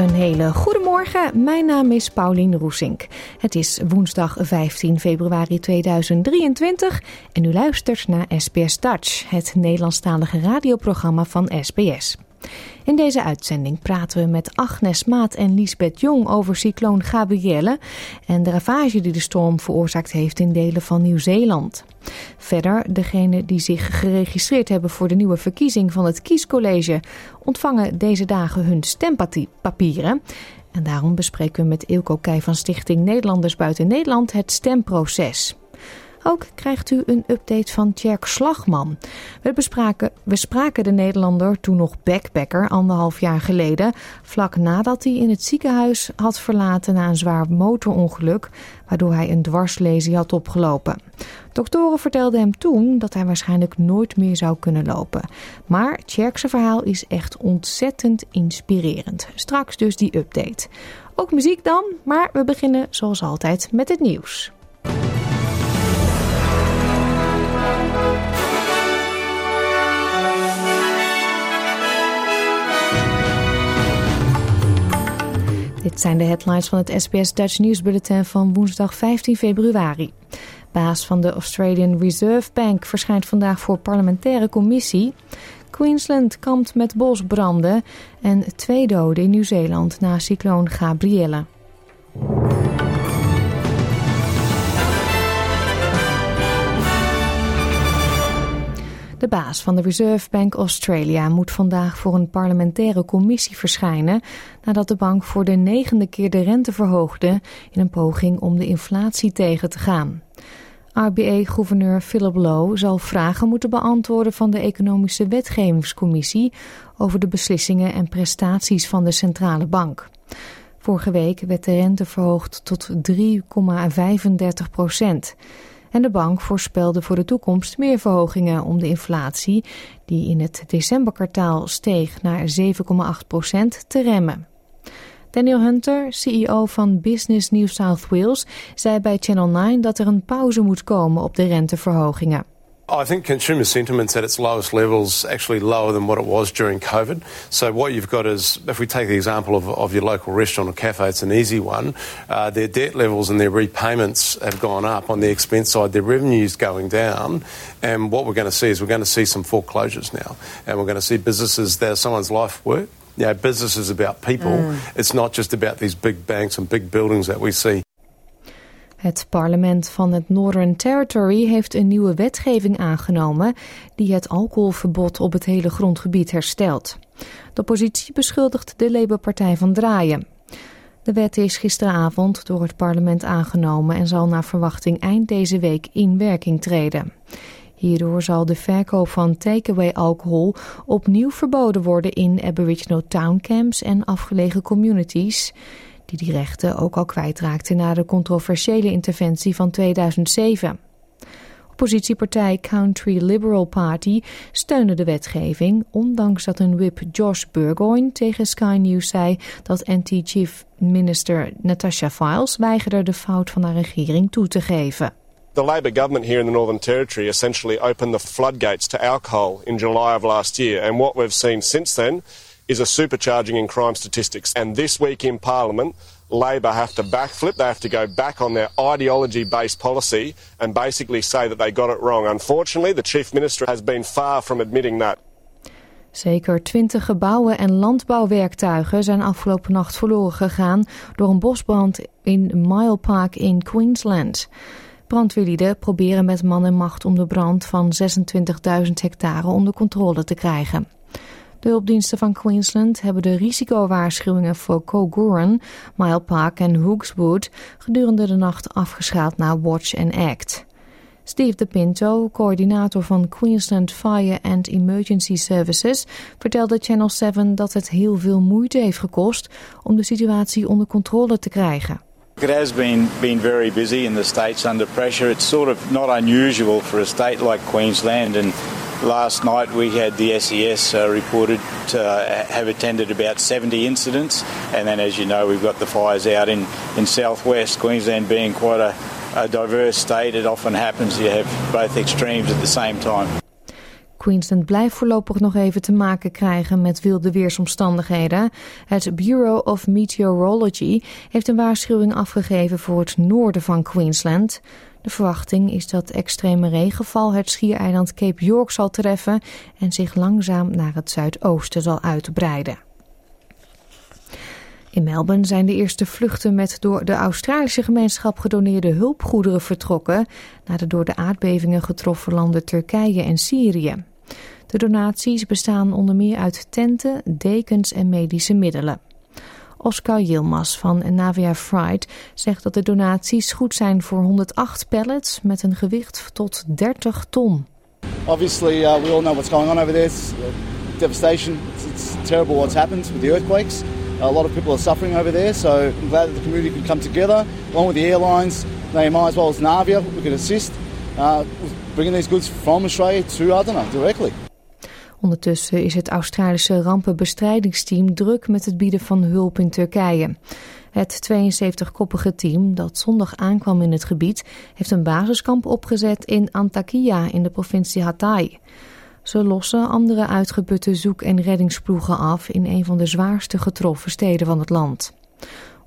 Een hele goede morgen. Mijn naam is Paulien Roesink. Het is woensdag 15 februari 2023 en u luistert naar SBS Dutch, het Nederlandstalige radioprogramma van SBS. In deze uitzending praten we met Agnes Maat en Lisbeth Jong over cycloon Gabrielle en de ravage die de storm veroorzaakt heeft in delen van Nieuw-Zeeland. Verder, degenen die zich geregistreerd hebben voor de nieuwe verkiezing van het kiescollege ontvangen deze dagen hun stempapieren. En daarom bespreken we met Ilko Keij van Stichting Nederlanders Buiten Nederland het stemproces. Ook krijgt u een update van Tjerk Slagman. We, bespraken, we spraken de Nederlander toen nog backpacker anderhalf jaar geleden, vlak nadat hij in het ziekenhuis had verlaten na een zwaar motorongeluk, waardoor hij een dwarslesie had opgelopen. Doktoren vertelden hem toen dat hij waarschijnlijk nooit meer zou kunnen lopen. Maar Tjerk's verhaal is echt ontzettend inspirerend. Straks dus die update. Ook muziek dan, maar we beginnen zoals altijd met het nieuws. Dit zijn de headlines van het SBS Dutch nieuwsbulletin van woensdag 15 februari. Baas van de Australian Reserve Bank verschijnt vandaag voor parlementaire commissie. Queensland kampt met bosbranden en twee doden in Nieuw-Zeeland na cycloon Gabrielle. De baas van de Reserve Bank Australia moet vandaag voor een parlementaire commissie verschijnen nadat de bank voor de negende keer de rente verhoogde in een poging om de inflatie tegen te gaan. RBA-gouverneur Philip Lowe zal vragen moeten beantwoorden van de Economische Wetgevingscommissie over de beslissingen en prestaties van de centrale bank. Vorige week werd de rente verhoogd tot 3,35 procent. En de bank voorspelde voor de toekomst meer verhogingen om de inflatie, die in het decemberkwartaal steeg naar 7,8% te remmen. Daniel Hunter, CEO van Business New South Wales, zei bij Channel 9 dat er een pauze moet komen op de renteverhogingen. I think consumer sentiment's at its lowest levels, actually lower than what it was during COVID. So what you've got is, if we take the example of, of your local restaurant or cafe, it's an easy one. Uh, their debt levels and their repayments have gone up on the expense side. Their revenue's going down, and what we're going to see is we're going to see some foreclosures now, and we're going to see businesses that are someone's life work. Yeah, business is about people. Mm. It's not just about these big banks and big buildings that we see. Het parlement van het Northern Territory heeft een nieuwe wetgeving aangenomen die het alcoholverbod op het hele grondgebied herstelt. De oppositie beschuldigt de Labour-partij van draaien. De wet is gisteravond door het parlement aangenomen en zal naar verwachting eind deze week in werking treden. Hierdoor zal de verkoop van takeaway alcohol opnieuw verboden worden in Aboriginal towncamps en afgelegen communities die die rechten ook al kwijtraakte na de controversiële interventie van 2007. Oppositiepartij Country Liberal Party steunde de wetgeving, ondanks dat een whip Josh Burgoyne tegen Sky News zei dat anti-chief minister Natasha Files weigerde de fout van haar regering toe te geven. The Labor government here in the Northern Territory essentially opened the floodgates to alcohol in July of last year, and what we've seen since then is a supercharging in crime statistics. And this week in Parliament, Labor have to backflip. They have to go back on their ideology based policy and basically say that they got it wrong. Unfortunately, the Chief Minister has been far from admitting that. Zeker twintig gebouwen en landbouwwerktuigen zijn afgelopen nacht verloren gegaan door een bosbrand in Mile Park in Queensland. Brandweerlieden proberen met man en macht om de brand van 26.000 hectare onder controle te krijgen. De hulpdiensten van Queensland hebben de risicowaarschuwingen voor Koguran, Mile Park en Hookswood gedurende de nacht afgeschaald naar Watch and Act. Steve De Pinto, coördinator van Queensland Fire and Emergency Services, vertelde Channel 7 dat het heel veel moeite heeft gekost om de situatie onder controle te krijgen. It has been been very busy in the states under pressure. It's sort of not unusual for a state like Queensland and last night we had the SES uh, reported to have attended about 70 incidents and then as you know we've got the fires out in in southwest Queensland being quite a a diverse state, it often happens you have both extremes at the same time. Queensland blijft voorlopig nog even te maken krijgen met wilde weersomstandigheden. Het Bureau of Meteorology heeft een waarschuwing afgegeven voor het noorden van Queensland. De verwachting is dat extreme regenval het schiereiland Cape York zal treffen en zich langzaam naar het zuidoosten zal uitbreiden. In Melbourne zijn de eerste vluchten met door de Australische gemeenschap gedoneerde hulpgoederen vertrokken naar de door de aardbevingen getroffen landen Turkije en Syrië. De donaties bestaan onder meer uit tenten, dekens en medische middelen. Oscar Yilmaz van Navia Fright zegt dat de donaties goed zijn voor 108 pallets met een gewicht tot 30 ton. Obviously, uh, we all know what's going on over there. It's uh, devastation. It's, terrible what's happened with the earthquakes. A lot of people are suffering over there, so I'm glad that the community can come together, along with the airlines. They might as well as Navia, we can assist uh, bringing these goods from Australia to Adana directly. Ondertussen is het Australische rampenbestrijdingsteam druk met het bieden van hulp in Turkije. Het 72-koppige team dat zondag aankwam in het gebied heeft een basiskamp opgezet in Antakya in de provincie Hatay. Ze lossen andere uitgeputte zoek- en reddingsploegen af in een van de zwaarste getroffen steden van het land.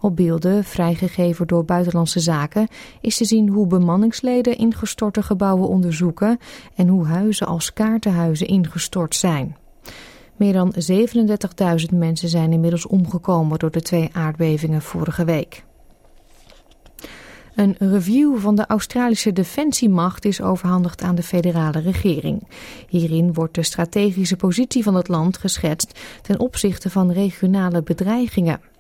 Op beelden, vrijgegeven door Buitenlandse Zaken, is te zien hoe bemanningsleden ingestorte gebouwen onderzoeken en hoe huizen als kaartenhuizen ingestort zijn. Meer dan 37.000 mensen zijn inmiddels omgekomen door de twee aardbevingen vorige week. Een review van de Australische defensiemacht is overhandigd aan de federale regering. Hierin wordt de strategische positie van het land geschetst ten opzichte van regionale bedreigingen.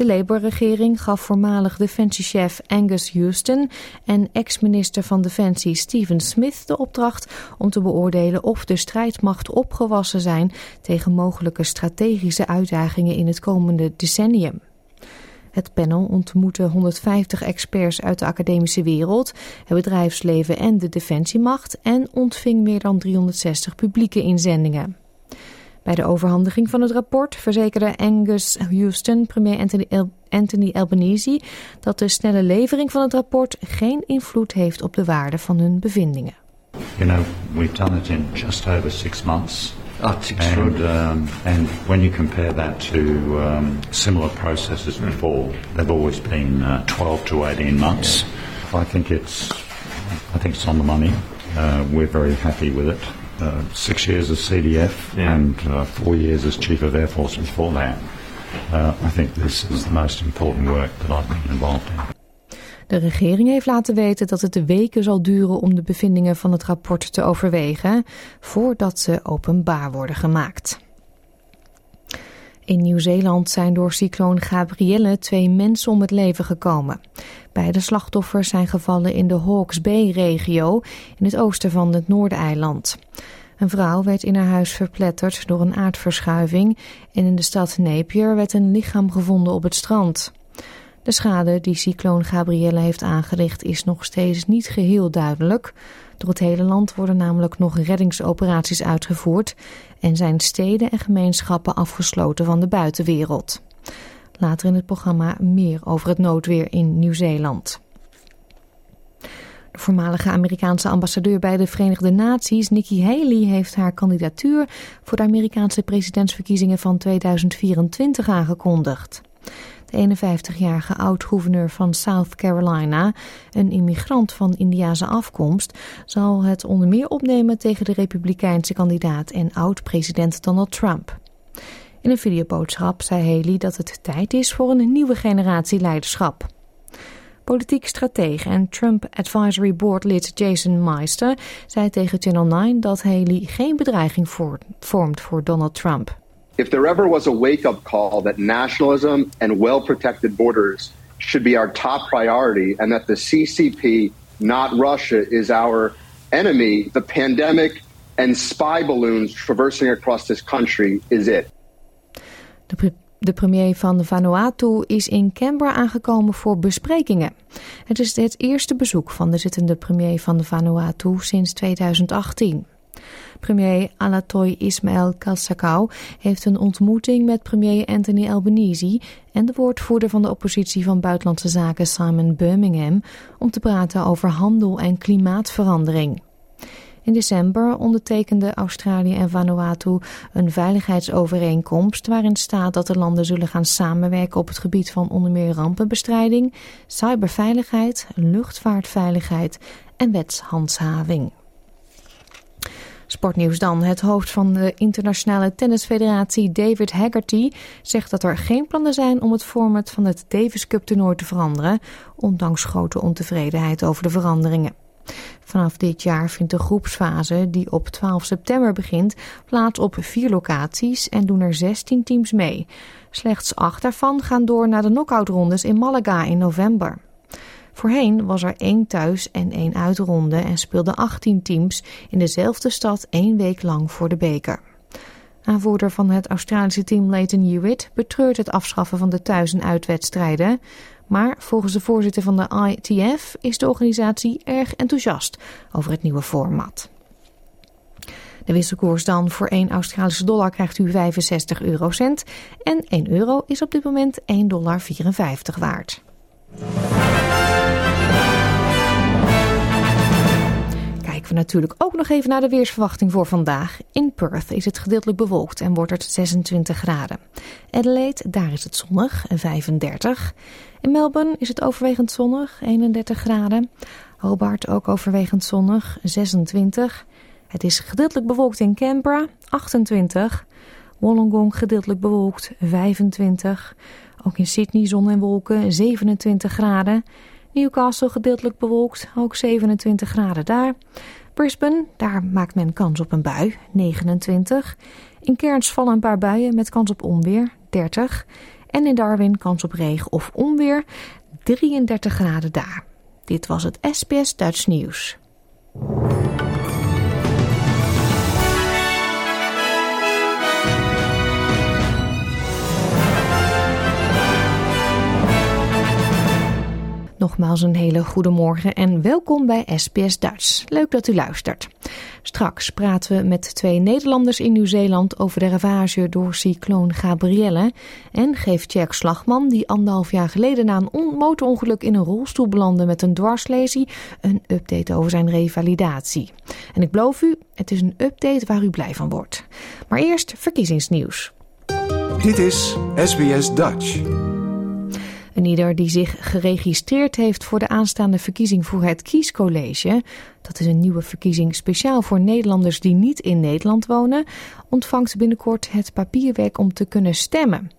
De Labour-regering gaf voormalig defensiechef Angus Houston en ex-minister van Defensie Stephen Smith de opdracht om te beoordelen of de strijdmacht opgewassen zijn tegen mogelijke strategische uitdagingen in het komende decennium. Het panel ontmoette 150 experts uit de academische wereld, het bedrijfsleven en de defensiemacht en ontving meer dan 360 publieke inzendingen. Bij de overhandiging van het rapport verzekerde Angus Houston premier Anthony, Anthony Albanese dat de snelle levering van het rapport geen invloed heeft op de waarde van hun bevindingen. You know, we've done it in just over six months. Oh, it's And, extraordinary. um, and when you compare that to um, similar processes before, they've always been uh, 12 to 18 months. I think it's, I think it's on the money. Uh, we're very happy with it. Uh, six years as CDF Yeah. and uh, four years as Chief of Air Force before that. Uh, I think this is the most important work that I've been involved in. De regering heeft laten weten dat het weken zal duren om de bevindingen van het rapport te overwegen, voordat ze openbaar worden gemaakt. In Nieuw-Zeeland zijn door cycloon Gabrielle twee mensen om het leven gekomen. Beide slachtoffers zijn gevallen in de Hawke's Bay-regio in het oosten van het Noordeiland. Een vrouw werd in haar huis verpletterd door een aardverschuiving en in de stad Napier werd een lichaam gevonden op het strand. De schade die cycloon Gabrielle heeft aangericht is nog steeds niet geheel duidelijk. Door het hele land worden namelijk nog reddingsoperaties uitgevoerd en zijn steden en gemeenschappen afgesloten van de buitenwereld. Later in het programma meer over het noodweer in Nieuw-Zeeland. De voormalige Amerikaanse ambassadeur bij de Verenigde Naties, Nikki Haley, heeft haar kandidatuur voor de Amerikaanse presidentsverkiezingen van 2024 aangekondigd. De 51-jarige oud-gouverneur van South Carolina, een immigrant van Indiase afkomst, zal het onder meer opnemen tegen de republikeinse kandidaat en oud-president Donald Trump. In een videoboodschap zei Haley dat het tijd is voor een nieuwe generatie leiderschap. Politiek stratege en Trump Advisory Board lid Jason Meister zei tegen Channel 9 dat Haley geen bedreiging vormt voor Donald Trump. If there ever was a wake-up call that nationalism and well-protected borders should be our top priority and that the CCP, not Russia, is our enemy, the pandemic and spy balloons traversing across this country is it. De premier van Vanuatu is in Canberra aangekomen voor besprekingen. Het is het eerste bezoek van de zittende premier van Vanuatu sinds 2018. Premier Alatoy Ismael Kalsakau heeft een ontmoeting met premier Anthony Albanese en de woordvoerder van de oppositie van Buitenlandse Zaken Simon Birmingham om te praten over handel en klimaatverandering. In december ondertekenden Australië en Vanuatu een veiligheidsovereenkomst waarin staat dat de landen zullen gaan samenwerken op het gebied van onder meer rampenbestrijding, cyberveiligheid, luchtvaartveiligheid en wetshandhaving. Sportnieuws dan. Het hoofd van de Internationale Tennisfederatie, David Haggerty, zegt dat er geen plannen zijn om het format van het Davis Cup toernooi te veranderen, ondanks grote ontevredenheid over de veranderingen. Vanaf dit jaar vindt de groepsfase, die op 12 september begint, plaats op vier locaties en doen er 16 teams mee. Slechts acht daarvan gaan door naar de knock-outrondes in Malaga in november. Voorheen was er één thuis- en één uitronde en speelden 18 teams in dezelfde stad één week lang voor de beker. Aanvoerder van het Australische team Leighton Hewitt betreurt het afschaffen van de thuis- en uitwedstrijden. Maar volgens de voorzitter van de ITF is de organisatie erg enthousiast over het nieuwe format. De wisselkoers dan voor 1 Australische dollar krijgt u 65 eurocent en 1 euro is op dit moment 1,54 dollar waard. Kijken we natuurlijk ook nog even naar de weersverwachting voor vandaag. In Perth is het gedeeltelijk bewolkt en wordt het 26 graden. Adelaide, daar is het zonnig, 35. In Melbourne is het overwegend zonnig, 31 graden. Hobart ook overwegend zonnig, 26. Het is gedeeltelijk bewolkt in Canberra, 28. Wollongong gedeeltelijk bewolkt, 25. Ook in Sydney zon en wolken, 27 graden. Newcastle gedeeltelijk bewolkt, ook 27 graden daar. Brisbane, daar maakt men kans op een bui, 29. In Cairns vallen een paar buien met kans op onweer, 30. En in Darwin kans op regen of onweer, 33 graden daar. Dit was het SBS Dutch Nieuws. Nogmaals een hele goede morgen en welkom bij SBS Duits. Leuk dat u luistert. Straks praten we met twee Nederlanders in Nieuw-Zeeland over de ravage door cycloon Gabrielle. En geeft Jack Slagman, die anderhalf jaar geleden na een motorongeluk in een rolstoel belandde met een dwarslesie, een update over zijn revalidatie. En ik beloof u, het is een update waar u blij van wordt. Maar eerst verkiezingsnieuws. Dit is SBS Dutch. En ieder die zich geregistreerd heeft voor de aanstaande verkiezing voor het Kiescollege, dat is een nieuwe verkiezing speciaal voor Nederlanders die niet in Nederland wonen, ontvangt binnenkort het papierwerk om te kunnen stemmen.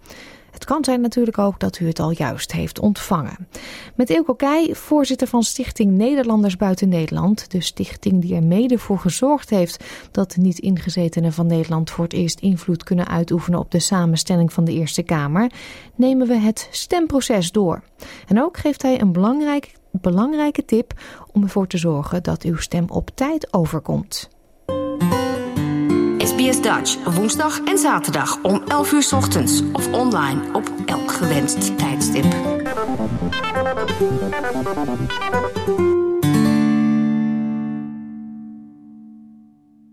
Het kan zijn natuurlijk ook dat u het al juist heeft ontvangen. Met Eelco Keij, voorzitter van Stichting Nederlanders Buiten Nederland, de stichting die er mede voor gezorgd heeft dat de niet-ingezetenen van Nederland voor het eerst invloed kunnen uitoefenen op de samenstelling van de Eerste Kamer, nemen we het stemproces door. En ook geeft hij een belangrijk, belangrijke tip om ervoor te zorgen dat uw stem op tijd overkomt. SBS Dutch, woensdag en zaterdag om 11 uur ochtends of online op elk gewenst tijdstip.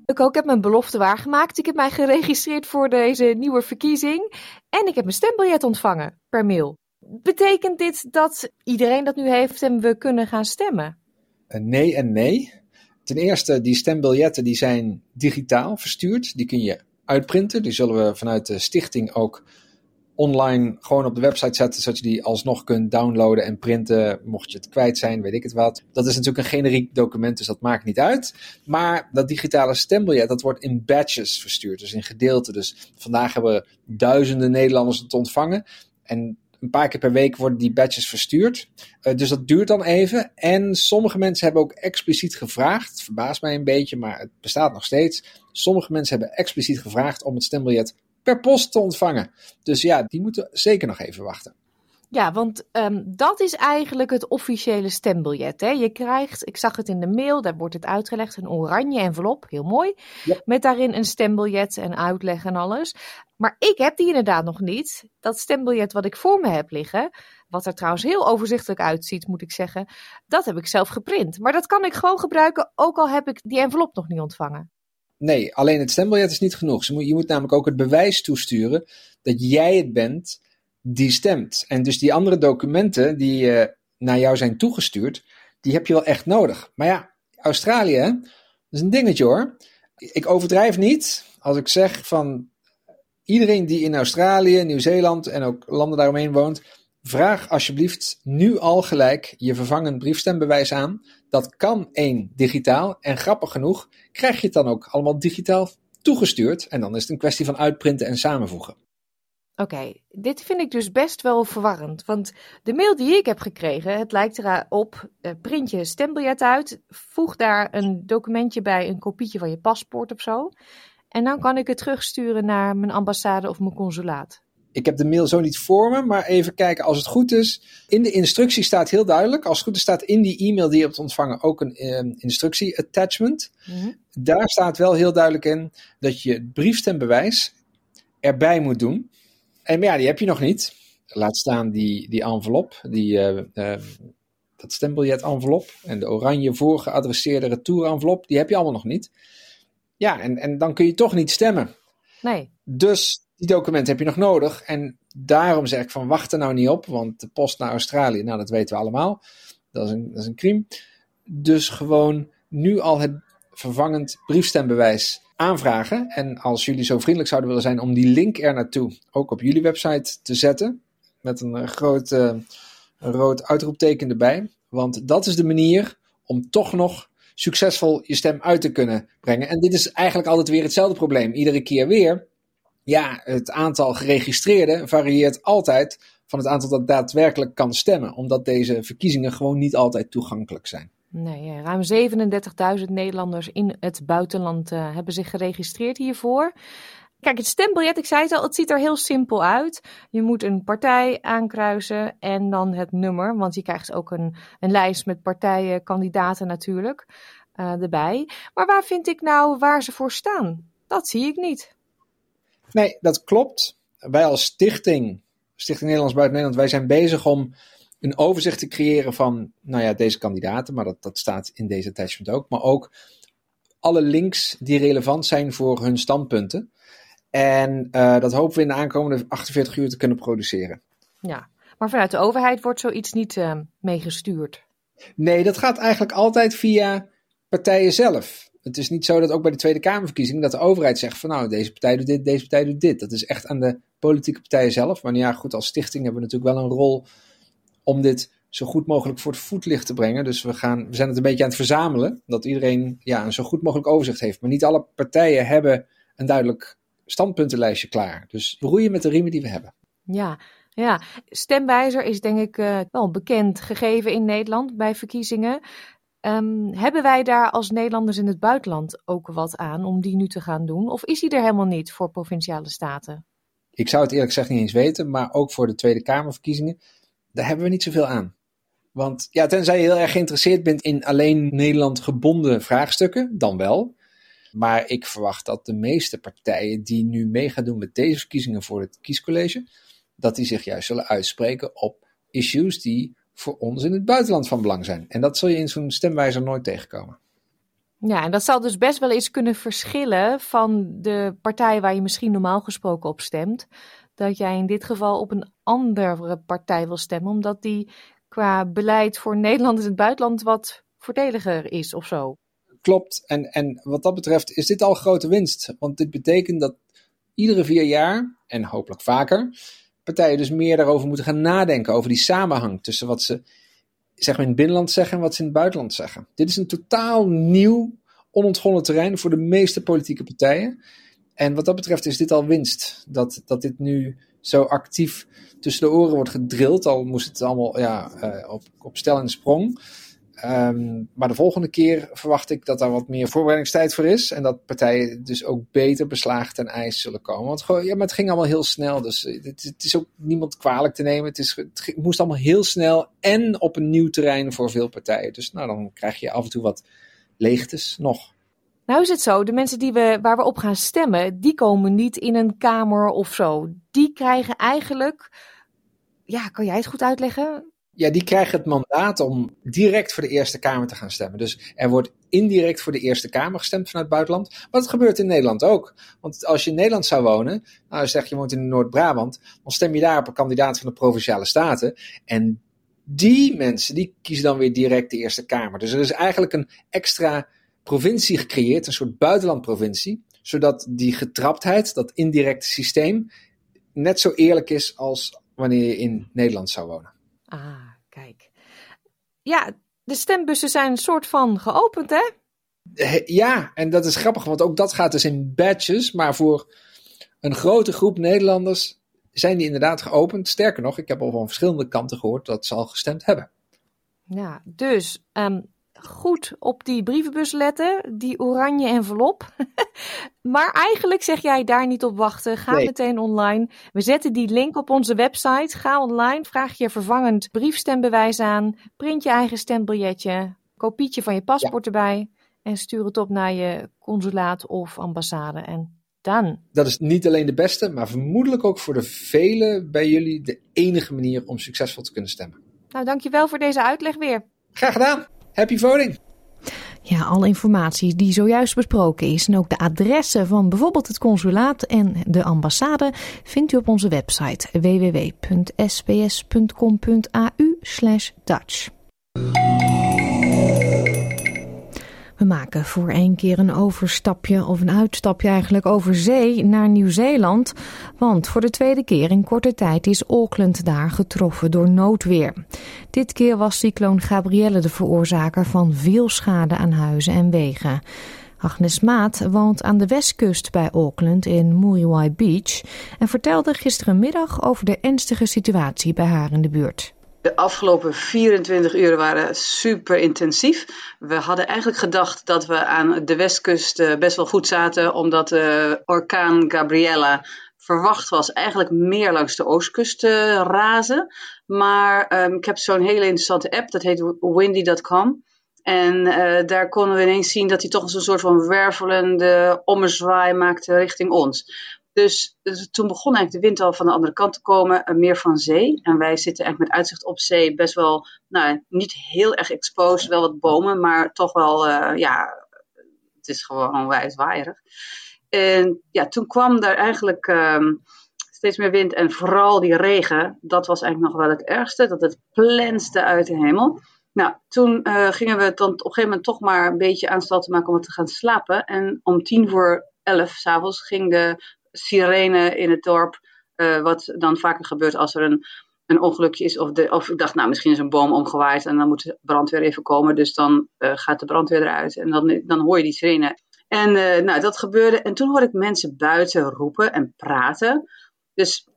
Ik ook heb mijn belofte waargemaakt. Ik heb mij geregistreerd voor deze nieuwe verkiezing en ik heb mijn stembiljet ontvangen per mail. Betekent dit dat iedereen dat nu heeft en we kunnen gaan stemmen? Nee en nee. Ten eerste, die stembiljetten die zijn digitaal verstuurd. Die kun je uitprinten. Die zullen we vanuit de stichting ook online gewoon op de website zetten, zodat je die alsnog kunt downloaden en printen, mocht je het kwijt zijn, weet ik het wat. Dat is natuurlijk een generiek document, dus dat maakt niet uit. Maar dat digitale stembiljet, dat wordt in batches verstuurd, dus in gedeelten. Dus vandaag hebben we duizenden Nederlanders het ontvangen. En een paar keer per week worden die badges verstuurd. Uh, dus dat duurt dan even. En sommige mensen hebben ook expliciet gevraagd. Het verbaast mij een beetje, maar het bestaat nog steeds. Sommige mensen hebben expliciet gevraagd om het stembiljet per post te ontvangen. Dus ja, die moeten zeker nog even wachten. Ja, want um, dat is eigenlijk het officiële stembiljet. Hè? Je krijgt, ik zag het in de mail, daar wordt het uitgelegd, een oranje envelop, heel mooi. Ja. Met daarin een stembiljet en uitleg en alles. Maar ik heb die inderdaad nog niet. Dat stembiljet wat ik voor me heb liggen, wat er trouwens heel overzichtelijk uitziet, moet ik zeggen, dat heb ik zelf geprint. Maar dat kan ik gewoon gebruiken, ook al heb ik die envelop nog niet ontvangen. Nee, alleen het stembiljet is niet genoeg. Je moet namelijk ook het bewijs toesturen dat jij het bent die stemt. En dus die andere documenten die uh, naar jou zijn toegestuurd, die heb je wel echt nodig. Maar ja, Australië, dat is een dingetje hoor. Ik overdrijf niet als ik zeg van iedereen die in Australië, Nieuw-Zeeland en ook landen daaromheen woont, vraag alsjeblieft nu al gelijk je vervangend briefstembewijs aan. Dat kan één digitaal en grappig genoeg krijg je het dan ook allemaal digitaal toegestuurd. En dan is het een kwestie van uitprinten en samenvoegen. Oké, dit vind ik dus best wel verwarrend. Want de mail die ik heb gekregen, het lijkt erop, uh, print je stembiljet uit, voeg daar een documentje bij, een kopietje van je paspoort of zo. En dan kan ik het terugsturen naar mijn ambassade of mijn consulaat. Ik heb de mail zo niet voor me, maar even kijken als het goed is. In de instructie staat heel duidelijk, als het goed is staat in die e-mail die je hebt ontvangen ook een uh, instructie attachment. Mm Daar staat wel heel duidelijk in dat je het briefstembewijs erbij moet doen. En ja, die heb je nog niet. Laat staan die, die envelop, die, uh, uh, dat stembiljet envelop en de oranje voorgeadresseerde retour envelop, die heb je allemaal nog niet. Ja, en, en dan kun je toch niet stemmen. Nee. Dus die documenten heb je nog nodig. En daarom zeg ik van wacht er nou niet op, want de post naar Australië, nou dat weten we allemaal. Dat is een, dat is een crime. Dus gewoon nu al het vervangend briefstembewijs aanvragen. En als jullie zo vriendelijk zouden willen zijn om die link er naartoe ook op jullie website te zetten. Met een, eh, groot uh, rood uitroepteken erbij. Want dat is de manier om toch nog succesvol je stem uit te kunnen brengen. En dit is eigenlijk altijd weer hetzelfde probleem. Iedere keer weer. Ja, het aantal geregistreerden varieert altijd van het aantal dat daadwerkelijk kan stemmen. Omdat deze verkiezingen gewoon niet altijd toegankelijk zijn. Nee, ruim 37.000 Nederlanders in het buitenland uh, hebben zich geregistreerd hiervoor. Kijk, het stembiljet, ik zei het al, het ziet er heel simpel uit. Je moet een partij aankruisen en dan het nummer, want je krijgt ook een, een lijst met partijen, kandidaten natuurlijk, uh, erbij. Maar waar vind ik nou waar ze voor staan? Dat zie ik niet. Nee, dat klopt. Wij als stichting, Stichting Nederlands Buiten Nederland, wij zijn bezig om een overzicht te creëren van, nou ja, deze kandidaten, maar dat, dat staat in deze attachment ook, maar ook alle links die relevant zijn voor hun standpunten. En uh, dat hopen we in de aankomende 48 uur te kunnen produceren. Ja, maar vanuit de overheid wordt zoiets niet uh, meegestuurd. Nee, dat gaat eigenlijk altijd via partijen zelf. Het is niet zo dat ook bij de Tweede Kamerverkiezingen dat de overheid zegt van nou, deze partij doet dit, deze partij doet dit. Dat is echt aan de politieke partijen zelf. Maar ja, goed, als stichting hebben we natuurlijk wel een rol om dit zo goed mogelijk voor het voetlicht te brengen. Dus we, gaan, we zijn het een beetje aan het verzamelen, dat iedereen ja, een zo goed mogelijk overzicht heeft. Maar niet alle partijen hebben een duidelijk standpuntenlijstje klaar. Dus we roeien met de riemen die we hebben. Ja, ja. stemwijzer is denk ik uh, wel bekend gegeven in Nederland bij verkiezingen. Um, hebben wij daar als Nederlanders in het buitenland ook wat aan om die nu te gaan doen? Of is die er helemaal niet voor provinciale staten? Ik zou het eerlijk gezegd niet eens weten, maar ook voor de Tweede Kamerverkiezingen daar hebben we niet zoveel aan. Want ja, tenzij je heel erg geïnteresseerd bent in alleen Nederland gebonden vraagstukken, dan wel. Maar ik verwacht dat de meeste partijen die nu mee gaan doen met deze verkiezingen voor het kiescollege, dat die zich juist zullen uitspreken op issues die voor ons in het buitenland van belang zijn. En dat zul je in zo'n stemwijzer nooit tegenkomen. Ja, en dat zal dus best wel eens kunnen verschillen van de partij waar je misschien normaal gesproken op stemt dat jij in dit geval op een andere partij wil stemmen, omdat die qua beleid voor Nederland in het buitenland wat voordeliger is of zo. Klopt. En, en wat dat betreft is dit al grote winst. Want dit betekent dat iedere vier jaar, en hopelijk vaker, partijen dus meer daarover moeten gaan nadenken. Over die samenhang tussen wat ze zeg maar, in het binnenland zeggen en wat ze in het buitenland zeggen. Dit is een totaal nieuw, onontgonnen terrein voor de meeste politieke partijen. En wat dat betreft is dit al winst. Dat, dat dit nu zo actief tussen de oren wordt gedrild. Al moest het allemaal ja, uh, op, op stel en sprong. Um, maar de volgende keer verwacht ik dat daar wat meer voorbereidingstijd voor is. En dat partijen dus ook beter beslagen ten ijs zullen komen. Want ja, het ging allemaal heel snel. Dus het, het is ook niemand kwalijk te nemen. Het, is, het moest allemaal heel snel en op een nieuw terrein voor veel partijen. Dus nou, dan krijg je af en toe wat leegtes nog. Nou is het zo, de mensen die we, waar we op gaan stemmen, die komen niet in een kamer of zo. Die krijgen eigenlijk, ja, kan jij het goed uitleggen? Ja, die krijgen het mandaat om direct voor de Eerste Kamer te gaan stemmen. Dus er wordt indirect voor de Eerste Kamer gestemd vanuit het buitenland. Maar dat gebeurt in Nederland ook. Want als je in Nederland zou wonen, nou zeg je woont in Noord-Brabant, dan stem je daar op een kandidaat van de Provinciale Staten. En die mensen, die kiezen dan weer direct de Eerste Kamer. Dus er is eigenlijk een extra provincie gecreëerd, een soort buitenlandprovincie, zodat die getraptheid, dat indirecte systeem, net zo eerlijk is als wanneer je in Nederland zou wonen. Ah, kijk. Ja, de stembussen zijn een soort van geopend, hè? Ja, en dat is grappig, want ook dat gaat dus in badges, maar voor een grote groep Nederlanders zijn die inderdaad geopend. Sterker nog, ik heb al van verschillende kanten gehoord dat ze al gestemd hebben. Ja, dus um, goed op die brievenbus letten, die oranje envelop. maar eigenlijk zeg jij daar niet op wachten. Ga meteen online. We zetten die link op onze website. Ga online, vraag je vervangend briefstembewijs aan, print je eigen stembiljetje, kopietje van je paspoort erbij en stuur het op naar je consulaat of ambassade. En dan. Dat is niet alleen de beste, maar vermoedelijk ook voor de velen bij jullie de enige manier om succesvol te kunnen stemmen. Nou, dankjewel voor deze uitleg weer. Graag gedaan. Happy voting! Ja, alle informatie die zojuist besproken is en ook de adressen van bijvoorbeeld het consulaat en de ambassade vindt u op onze website www.sbs.com.au/dutch. We maken voor één keer een overstapje, of een uitstapje eigenlijk, over zee naar Nieuw-Zeeland. Want voor de tweede keer in korte tijd is Auckland daar getroffen door noodweer. Dit keer was cycloon Gabrielle de veroorzaker van veel schade aan huizen en wegen. Agnes Maat woont aan de westkust bij Auckland in Muriwai Beach en vertelde gisterenmiddag over de ernstige situatie bij haar in de buurt. De afgelopen 24 uur waren super intensief. We hadden eigenlijk gedacht dat we aan de westkust eh, best wel goed zaten, omdat de orkaan Gabriella verwacht was eigenlijk meer langs de oostkust te razen. Maar um, ik heb zo'n hele interessante app, dat heet windy.com. En daar konden we ineens zien dat hij toch een soort van wervelende ommezwaai maakte richting ons. Dus, dus, toen begon eigenlijk de wind al van de andere kant te komen, uh, meer van zee. En wij zitten echt met uitzicht op zee best wel, nou, niet heel erg exposed, wel wat bomen, maar toch wel, uh, ja, het is gewoon onwijs waaierig. En ja, toen kwam daar eigenlijk um, steeds meer wind en vooral die regen. Dat was eigenlijk nog wel het ergste, dat het plenste uit de hemel. Nou, toen uh, gingen we dan op een gegeven moment toch maar een beetje aanstalten maken om te gaan slapen. En om tien voor elf s'avonds ging de sirene in het dorp. Uh, wat dan vaker gebeurt als er een, een ongelukje is. Of, de, of ik dacht, nou, misschien is een boom omgewaaid en dan moet de brandweer even komen. Dus dan uh, gaat de brandweer eruit en dan, dan hoor je die sirene. En uh, nou, dat gebeurde. En toen hoorde ik mensen buiten roepen en praten. Dus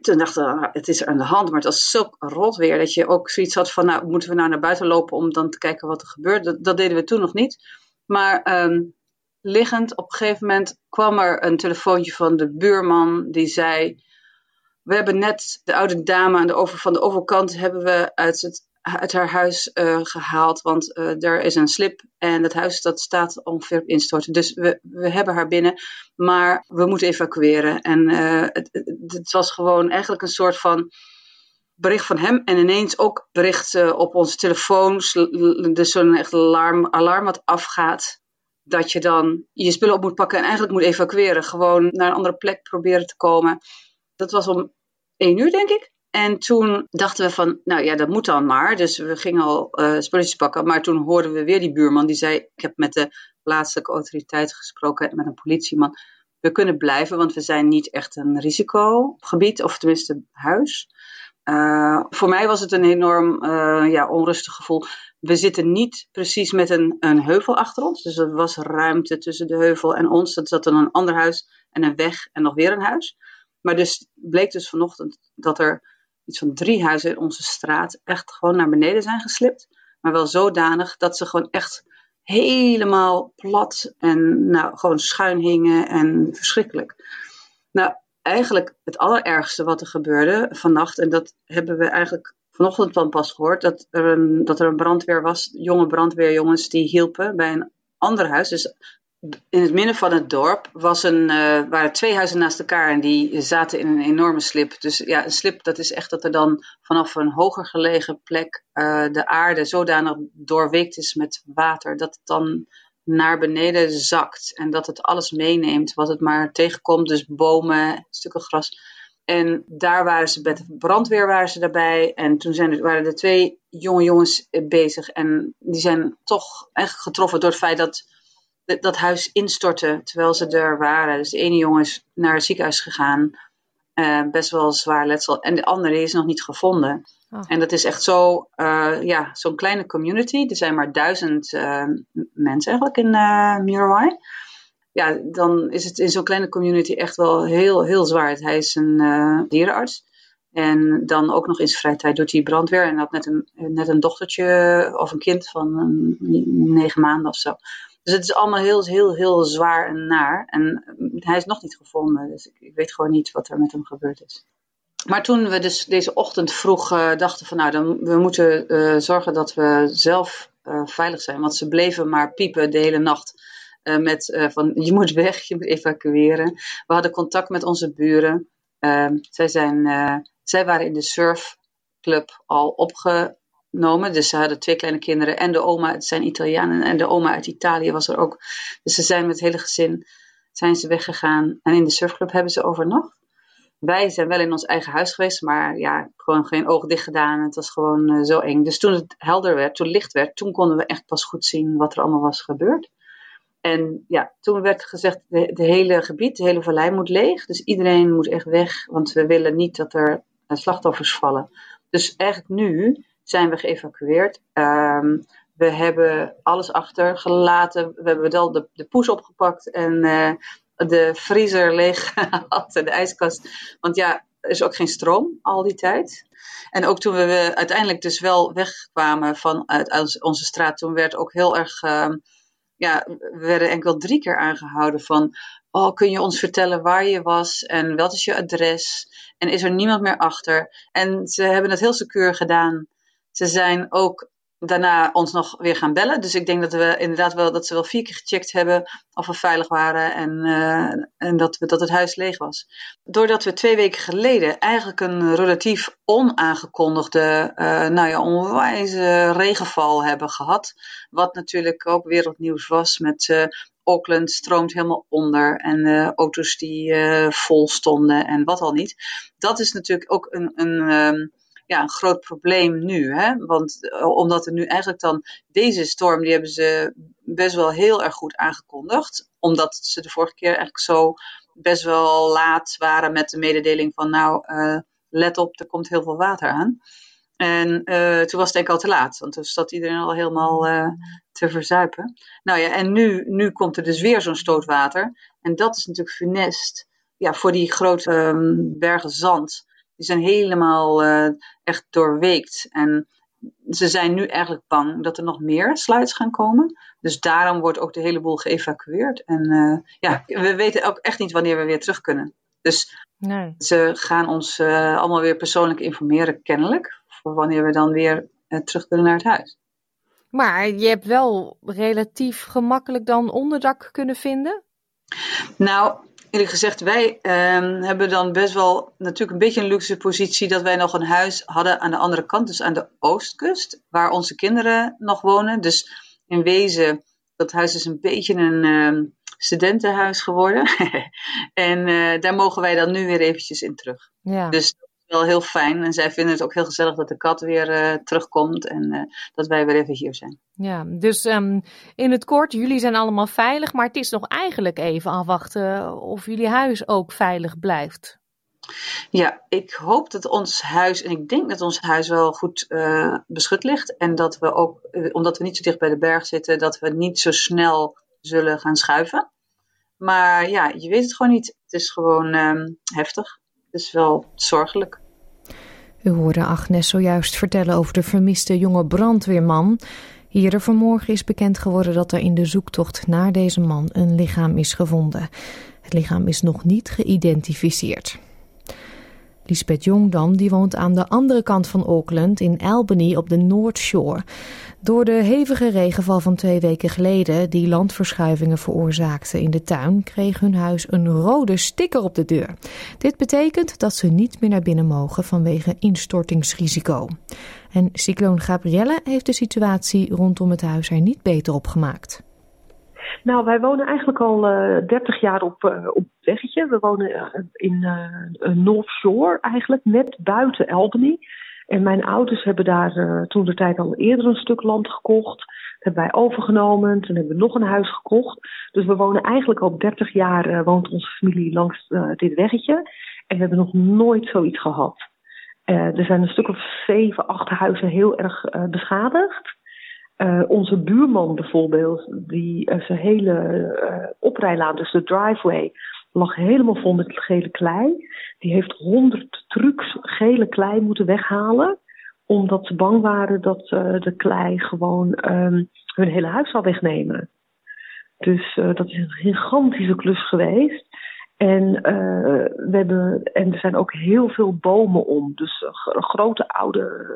toen dacht ik, het is er aan de hand. Maar het was zo rot weer dat je ook zoiets had van, nou, moeten we nou naar buiten lopen om dan te kijken wat er gebeurt. Dat, deden we toen nog niet. Maar um, liggend, op een gegeven moment kwam er een telefoontje van de buurman die zei, we hebben net de oude dame aan de over, van de overkant hebben we uit het uit haar huis uh, gehaald, want uh, er is een slip en het huis dat staat ongeveer op instorten. Dus we, we hebben haar binnen, maar we moeten evacueren. En uh, het, het, was gewoon eigenlijk een soort van bericht van hem en ineens ook bericht op onze telefoon, dus zo'n echt alarm, alarm wat afgaat. Dat je dan je spullen op moet pakken en eigenlijk moet evacueren. Gewoon naar een andere plek proberen te komen. Dat was om één uur, denk ik. En toen dachten we van, nou ja, dat moet dan maar. Dus we gingen al uh, spulletjes pakken. Maar toen hoorden we weer die buurman die zei: Ik heb met de plaatselijke autoriteiten gesproken, met een politieman. We kunnen blijven, want we zijn niet echt een risicogebied, of tenminste huis. Uh, voor mij was het een enorm uh, ja, onrustig gevoel. We zitten niet precies met een, een heuvel achter ons. Dus er was ruimte tussen de heuvel en ons. Dat zat dan een ander huis en een weg en nog weer een huis. Maar dus bleek dus vanochtend dat er iets van drie huizen in onze straat echt gewoon naar beneden zijn geslipt. Maar wel zodanig dat ze gewoon echt helemaal plat en nou, gewoon schuin hingen en verschrikkelijk. Nou, eigenlijk het allerergste wat er gebeurde vannacht, en dat hebben we eigenlijk vanochtend dan pas gehoord, dat er een, dat er een brandweer was, jonge brandweerjongens die hielpen bij een ander huis. Dus in het midden van het dorp was een, uh, waren twee huizen naast elkaar en die zaten in een enorme slip. Dus ja, een slip dat is echt dat er dan vanaf een hoger gelegen plek uh, de aarde zodanig doorweekt is met water dat het dan naar beneden zakt en dat het alles meeneemt wat het maar tegenkomt. Dus bomen, stukken gras. En daar waren ze met de brandweer waren ze daarbij. En toen zijn, waren er twee jonge jongens bezig. En die zijn toch echt getroffen door het feit dat dat huis instortte terwijl ze er waren. Dus de ene jongen is naar het ziekenhuis gegaan. Uh, best wel zwaar letsel. En de andere is nog niet gevonden. Oh. En dat is echt zo, uh, ja, zo'n kleine community. Er zijn maar duizend uh, mensen eigenlijk in uh, Murai. Ja, dan is het in zo'n kleine community echt wel heel, heel zwaar. Hij is een dierenarts. En dan ook nog in zijn vrije tijd doet hij brandweer. En had net een, net een dochtertje of een kind van negen maanden of zo. Dus het is allemaal heel, heel, heel zwaar en naar. En hij is nog niet gevonden. Dus ik, ik weet gewoon niet wat er met hem gebeurd is. Maar toen we dus deze ochtend vroeg uh, dachten van nou, dan, we moeten uh, zorgen dat we zelf uh, veilig zijn. Want ze bleven maar piepen de hele nacht met van je moet weg, je moet evacueren. We hadden contact met onze buren. Ehm, zij, zijn, zij waren in de surfclub al opgenomen. Dus ze hadden twee kleine kinderen en de oma, het zijn Italianen en de oma uit Italië was er ook. Dus ze zijn met het hele gezin zijn ze weggegaan en in de surfclub hebben ze overnacht wij zijn wel in ons eigen huis geweest, maar ja, gewoon geen oog dicht gedaan. Het was gewoon uh, zo eng. Dus toen het helder werd, toen licht werd, toen konden we echt pas goed zien wat er allemaal was gebeurd. En ja, toen werd gezegd, de, hele gebied, de hele vallei moet leeg. Dus iedereen moet echt weg, want we willen niet dat er uh, slachtoffers vallen. Dus eigenlijk nu zijn we geëvacueerd. Um, we hebben alles achtergelaten. We hebben wel de, de poes opgepakt en uh, de vriezer leeg had en de ijskast. Want ja, er is ook geen stroom al die tijd. En ook toen we uiteindelijk dus wel wegkwamen vanuit onze straat, toen werd ook heel erg, uh, ja, we werden enkel drie keer aangehouden van, oh, kun je ons vertellen waar je was en wat is je adres? En is er niemand meer achter? En ze hebben het heel secuur gedaan. Ze zijn ook daarna ons nog weer gaan bellen. Dus ik denk dat we inderdaad wel dat ze wel vier keer gecheckt hebben of we veilig waren en, uh, en dat, we, dat het huis leeg was. Doordat we twee weken geleden eigenlijk een relatief onaangekondigde, uh, nou ja, onwijze regenval hebben gehad. Wat natuurlijk ook wereldnieuws was met uh, Auckland stroomt helemaal onder en auto's die vol stonden en wat al niet. Dat is natuurlijk ook een, een, um, ja, een groot probleem nu. Hè? Want uh, omdat er nu eigenlijk dan deze storm, die hebben ze best wel heel erg goed aangekondigd. Omdat ze de vorige keer eigenlijk zo best wel laat waren met de mededeling van nou, uh, let op, er komt heel veel water aan. En uh, toen was het denk ik al te laat, want toen zat iedereen al helemaal te verzuipen. Nou ja, en nu, nu komt er dus weer zo'n stootwater. En dat is natuurlijk funest ja, voor die grote um, bergen zand die zijn helemaal uh, echt doorweekt. En ze zijn nu eigenlijk bang dat er nog meer sluits gaan komen. Dus daarom wordt ook de hele boel geëvacueerd. En uh, ja, we weten ook echt niet wanneer we weer terug kunnen. Dus nee. ze gaan ons uh, allemaal weer persoonlijk informeren, kennelijk. Voor wanneer we dan weer terug kunnen naar het huis. Maar je hebt wel relatief gemakkelijk dan onderdak kunnen vinden? Nou, eerlijk gezegd, wij um, hebben dan best wel natuurlijk een beetje een luxe positie dat wij nog een huis hadden aan de andere kant, dus aan de oostkust, waar onze kinderen nog wonen. Dus in wezen, dat huis is een beetje een um, studentenhuis geworden. en uh, daar mogen wij dan nu weer eventjes in terug. Ja. Dus wel heel fijn. En zij vinden het ook heel gezellig dat de kat weer uh, terugkomt en uh, dat wij weer even hier zijn. Ja, dus um, in het kort, jullie zijn allemaal veilig, maar het is nog eigenlijk even afwachten of jullie huis ook veilig blijft. Ja, ik hoop dat ons huis, en ik denk dat ons huis wel goed uh, beschut ligt. En dat we ook, omdat we niet zo dicht bij de berg zitten, dat we niet zo snel zullen gaan schuiven. Maar ja, je weet het gewoon niet. Het is gewoon um, heftig. Het is wel zorgelijk. U hoorde Agnes zojuist vertellen over de vermiste jonge brandweerman. Hier vanmorgen is bekend geworden dat er in de zoektocht naar deze man een lichaam is gevonden. Het lichaam is nog niet geïdentificeerd. Lisbeth Jong dan, die woont aan de andere kant van Auckland in Albany op de North Shore. Door de hevige regenval van twee weken geleden, die landverschuivingen veroorzaakte in de tuin, kreeg hun huis een rode sticker op de deur. Dit betekent dat ze niet meer naar binnen mogen vanwege instortingsrisico. En cycloon Gabrielle heeft de situatie rondom het huis er niet beter op gemaakt. Nou, wij wonen eigenlijk al uh, eh, 30 jaar op, uh, op weggetje. We wonen uh, in North Shore eigenlijk, net buiten Albany. En mijn ouders hebben daar toen de tijd al eerder een stuk land gekocht. Dat hebben wij overgenomen. Toen hebben we nog een huis gekocht. Dus we wonen eigenlijk al 30 jaar, woont onze familie langs dit weggetje. En we hebben nog nooit zoiets gehad. er zijn een stuk of zeven, acht huizen heel erg beschadigd. Onze buurman bijvoorbeeld, die zijn hele oprijlaan, dus de driveway, lag helemaal vol met gele klei. Die heeft honderd trucks gele klei moeten weghalen, omdat ze bang waren dat de klei gewoon um, hun hele huis zou wegnemen. Dus dat is een gigantische klus geweest. En, we hebben, en er zijn ook heel veel bomen om. Dus grote oude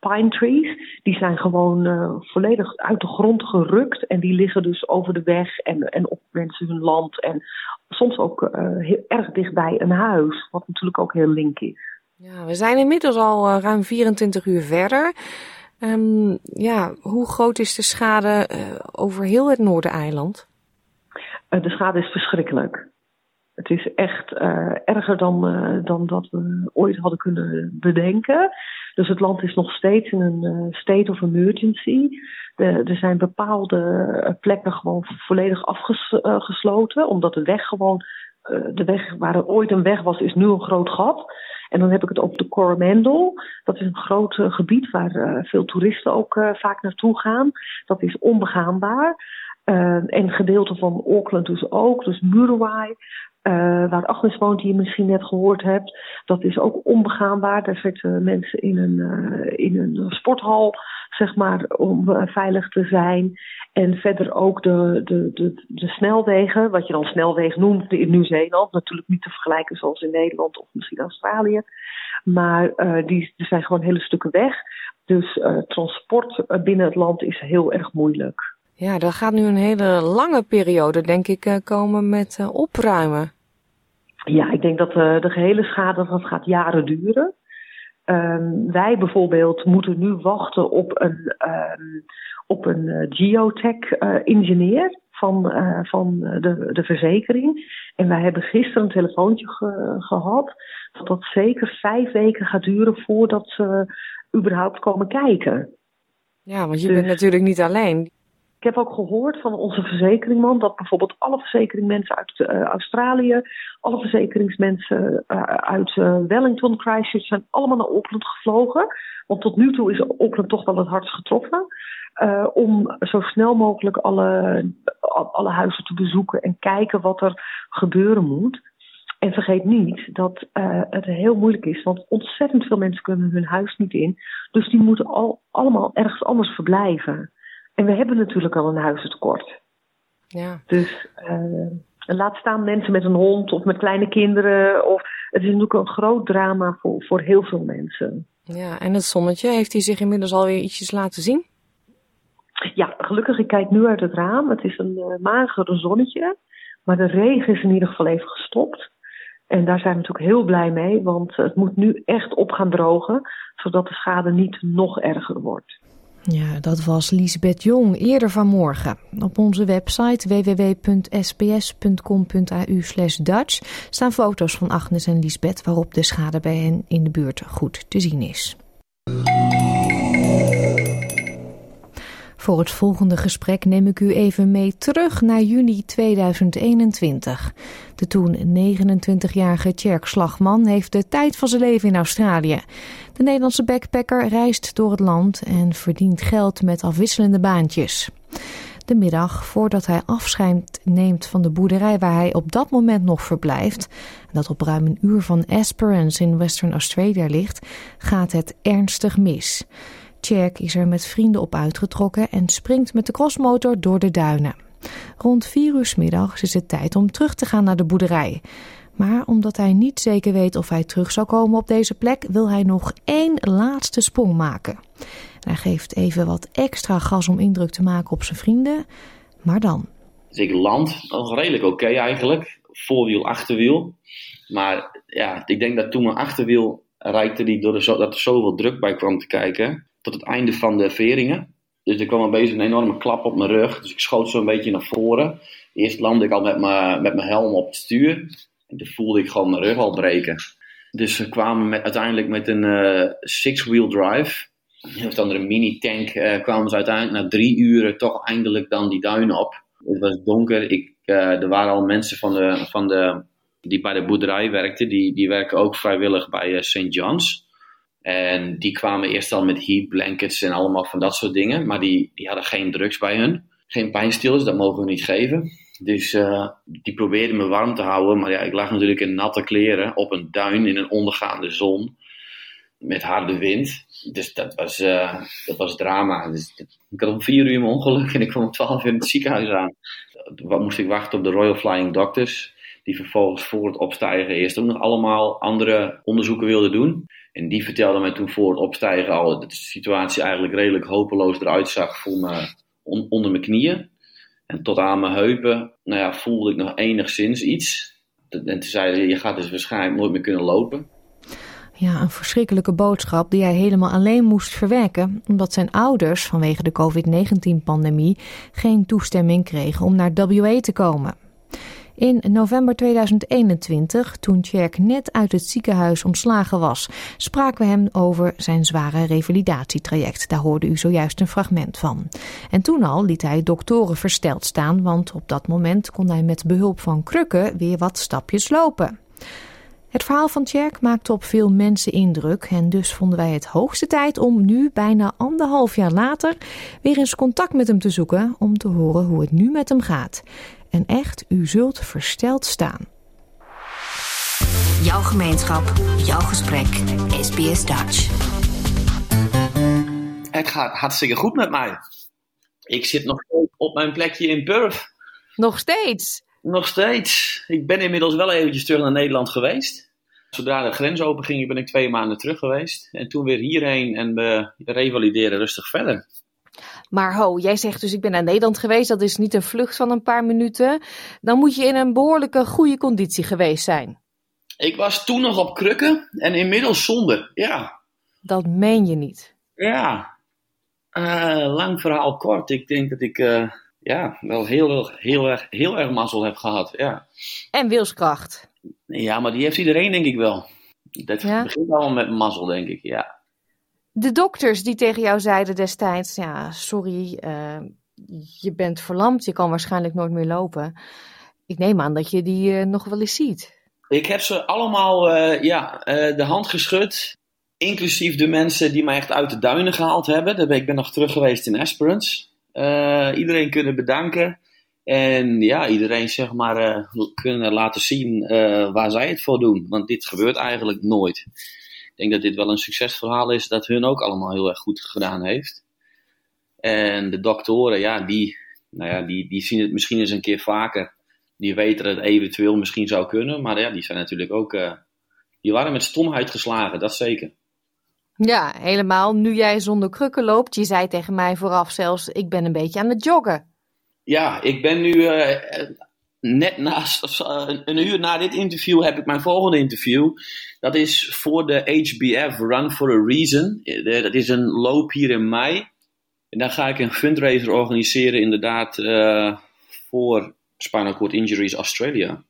pine trees. Die zijn gewoon uh, volledig uit de grond gerukt. En die liggen dus over de weg en, en op mensen hun land. En soms ook uh, heel erg dichtbij een huis. Wat natuurlijk ook heel link is. Ja, we zijn inmiddels al ruim 24 uur verder. Um, ja, hoe groot is de schade over heel het Noordereiland? de schade is verschrikkelijk. Het is echt uh, erger dan, uh, dan dat we ooit hadden kunnen bedenken. Dus het land is nog steeds in een uh, state of emergency. De, er zijn bepaalde plekken gewoon volledig afgesloten, omdat de weg gewoon, de weg waar er ooit een weg was, is nu een groot gat. En dan heb ik het over de Coromandel. Dat is een groot gebied waar veel toeristen ook vaak naartoe gaan. Dat is onbegaanbaar. En gedeelte van Auckland dus ook. Dus Muriwai, uh, waar Agnes woont, die je misschien net gehoord hebt. Dat is ook onbegaanbaar. Daar zitten mensen in een, uh, in een sporthal, zeg maar, om uh, veilig te zijn. En verder ook de, de, de, de snelwegen, wat je dan snelweg noemt in Nieuw-Zeeland. Natuurlijk niet te vergelijken zoals in Nederland of misschien Australië. Maar die, die zijn gewoon hele stukken weg. Dus transport binnen het land is heel erg moeilijk. Ja, er gaat nu een hele lange periode, denk ik, komen met opruimen. Ja, ik denk dat uh, de gehele schade dat gaat jaren duren. Um, wij bijvoorbeeld moeten nu wachten op een, um, op een uh, geotech-ingenieur uh, van, van de, de verzekering. En wij hebben gisteren een telefoontje ge gehad dat dat zeker vijf weken gaat duren voordat ze überhaupt komen kijken. Ja, want je dus, bent natuurlijk niet alleen. Ik heb ook gehoord van onze verzekeringman dat bijvoorbeeld alle verzekeringsmensen uit uh, Australië, alle verzekeringsmensen uh, uit uh, Wellington, Christchurch zijn allemaal naar Auckland gevlogen. Want tot nu toe is Auckland toch wel het hardst getroffen. om zo snel mogelijk alle, alle huizen te bezoeken en kijken wat er gebeuren moet. En vergeet niet dat het heel moeilijk is, want ontzettend veel mensen kunnen hun huis niet in. Dus die moeten al, allemaal ergens anders verblijven. En we hebben natuurlijk al een huizentekort. Ja. Dus uh, laat staan mensen met een hond of met kleine kinderen. Of, het is natuurlijk een groot drama voor, voor heel veel mensen. Ja, en het zonnetje, heeft hij zich inmiddels alweer ietsjes laten zien? Ja, gelukkig, ik kijk nu uit het raam. Het is een uh, magere zonnetje. Maar de regen is in ieder geval even gestopt. En daar zijn we natuurlijk heel blij mee, want het moet nu echt op gaan drogen, zodat de schade niet nog erger wordt. Ja, dat was Liesbeth Jong eerder vanmorgen. Op onze website www.sbs.com.au Dutch staan foto's van Agnes en Liesbeth waarop de schade bij hen in de buurt goed te zien is. Voor het volgende gesprek neem ik u even mee terug naar juni 2021. De toen 29-jarige Tjerk Slagman heeft de tijd van zijn leven in Australië. De Nederlandse backpacker reist door het land en verdient geld met afwisselende baantjes. De middag voordat hij afscheid neemt van de boerderij waar hij op dat moment nog verblijft, dat op ruim een uur van Esperance in Western Australia ligt, gaat het ernstig mis. Tjerk is er met vrienden op uitgetrokken en springt met de crossmotor door de duinen. Rond vier uur middags is het tijd om terug te gaan naar de boerderij. Maar omdat hij niet zeker weet of hij terug zal komen op deze plek, wil hij nog één laatste sprong maken. Hij geeft even wat extra gas om indruk te maken op zijn vrienden. Maar dan. Dus ik land nog redelijk oké eigenlijk. Voorwiel, achterwiel. Maar ja, ik denk dat toen mijn achterwiel reikte die door de, dat er zoveel druk bij kwam te kijken. Tot het einde van de veringen. Dus er kwam een beetje een enorme klap op mijn rug. Dus ik schoot zo een beetje naar voren. Eerst landde ik al met mijn, met mijn helm op het stuur. En toen voelde ik gewoon mijn rug al breken. Dus we kwamen met, uiteindelijk met een uh, six-wheel drive. Of dan een mini-tank uh, kwamen ze uiteindelijk na drie uren toch eindelijk dan die duinen op. Het was donker. Ik, uh, er waren al mensen van de, van de, die bij de boerderij werkten. Die, die werken ook vrijwillig bij St. John's. En die kwamen eerst al met heat blankets en allemaal van dat soort dingen. Maar die, die hadden geen drugs bij hun. Geen pijnstillers, dat mogen we niet geven. Dus uh, die probeerden me warm te houden. Maar ja, ik lag natuurlijk in natte kleren op een duin in een ondergaande zon. Met harde wind. Dus dat was, uh, dat was drama. Dus, ik had om vier uur mijn ongeluk en ik kwam om twaalf uur in het ziekenhuis aan. Wat moest ik wachten op de Royal Flying Doctors. Die vervolgens voor het opstijgen eerst ook nog allemaal andere onderzoeken wilden doen. En die vertelde mij toen voor het opstijgen al dat de situatie eigenlijk redelijk hopeloos eruit zag me, onder mijn knieën. En tot aan mijn heupen nou ja, voelde ik nog enigszins iets. En toen zeiden je gaat dus waarschijnlijk nooit meer kunnen lopen. Ja, een verschrikkelijke boodschap die hij helemaal alleen moest verwerken, omdat zijn ouders vanwege de COVID-19-pandemie geen toestemming kregen om naar WA te komen. In november 2021, toen Tjerk net uit het ziekenhuis ontslagen was, spraken we hem over zijn zware revalidatietraject. Daar hoorde u zojuist een fragment van. En toen al liet hij doktoren versteld staan, want op dat moment kon hij met behulp van krukken weer wat stapjes lopen. Het verhaal van Tjerk maakte op veel mensen indruk en dus vonden wij het hoogste tijd om nu, bijna anderhalf jaar later, weer eens contact met hem te zoeken om te horen hoe het nu met hem gaat. En echt, u zult versteld staan. Jouw gemeenschap, jouw gesprek, SBS Dutch. Het gaat hartstikke goed met mij. Ik zit nog op mijn plekje in Perth. Nog steeds? Nog steeds. Ik ben inmiddels wel eventjes terug naar Nederland geweest. Zodra de grens open ging, ben ik twee maanden terug geweest. En toen weer hierheen en we revalideren rustig verder. Maar ho, jij zegt dus ik ben naar Nederland geweest. Dat is niet een vlucht van een paar minuten. Dan moet je in een behoorlijke goede conditie geweest zijn. Ik was toen nog op krukken en inmiddels zonder, ja. Dat meen je niet. Ja. Uh, lang verhaal kort. Ik denk dat ik uh, ja, wel heel, heel, erg, heel erg mazzel heb gehad, ja. En wilskracht. Ja, maar die heeft iedereen denk ik wel. Dat ja? begint allemaal met mazzel, denk ik, ja. De dokters die tegen jou zeiden destijds: ja, sorry, uh, je bent verlamd, je kan waarschijnlijk nooit meer lopen. Ik neem aan dat je die uh, nog wel eens ziet. Ik heb ze allemaal uh, ja, de hand geschud. Inclusief de mensen die mij echt uit de duinen gehaald hebben. Ik ben nog terug geweest in Esperance. iedereen kunnen bedanken. En ja, iedereen zeg maar kunnen laten zien waar zij het voor doen. Want dit gebeurt eigenlijk nooit denk dat dit wel een succesverhaal is dat hun ook allemaal heel erg goed gedaan heeft. En de doktoren, ja, die, nou ja, die, die zien het misschien eens een keer vaker. Die weten dat het eventueel misschien zou kunnen, maar ja, die zijn natuurlijk ook, uh, die waren met stomheid geslagen, dat zeker. Ja, helemaal. Nu jij zonder krukken loopt, je zei tegen mij vooraf zelfs, ik ben een beetje aan het joggen. Ja, ik ben nu uh, net naast, een uur na dit interview heb ik mijn volgende interview. Dat is voor de HBF Run for a Reason. Dat is een loop hier in mei. En dan ga ik een fundraiser organiseren, inderdaad, uh, voor Spinal Cord Injuries Australia.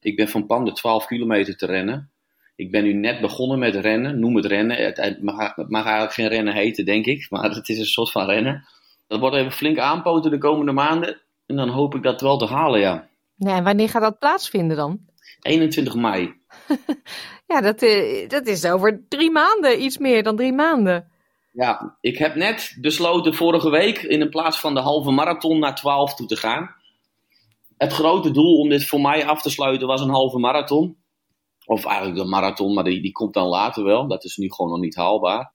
Ik ben van plan de 12 kilometer te rennen. Ik ben nu net begonnen met rennen, noem het rennen. Het, mag, het mag eigenlijk geen rennen heten, denk ik, maar het is een soort van rennen. Dat wordt even flink aanpoten de komende maanden. En dan hoop ik dat wel te halen, ja. Ja, en wanneer gaat dat plaatsvinden dan? 21 mei. ja, dat, uh, dat is over drie maanden, iets meer dan drie maanden. Ja, ik heb net besloten vorige week in plaats van de halve marathon naar 12 toe te gaan. Het grote doel om dit voor mij af te sluiten was een halve marathon. Of eigenlijk de marathon, maar die, die komt dan later wel. Dat is nu gewoon nog niet haalbaar.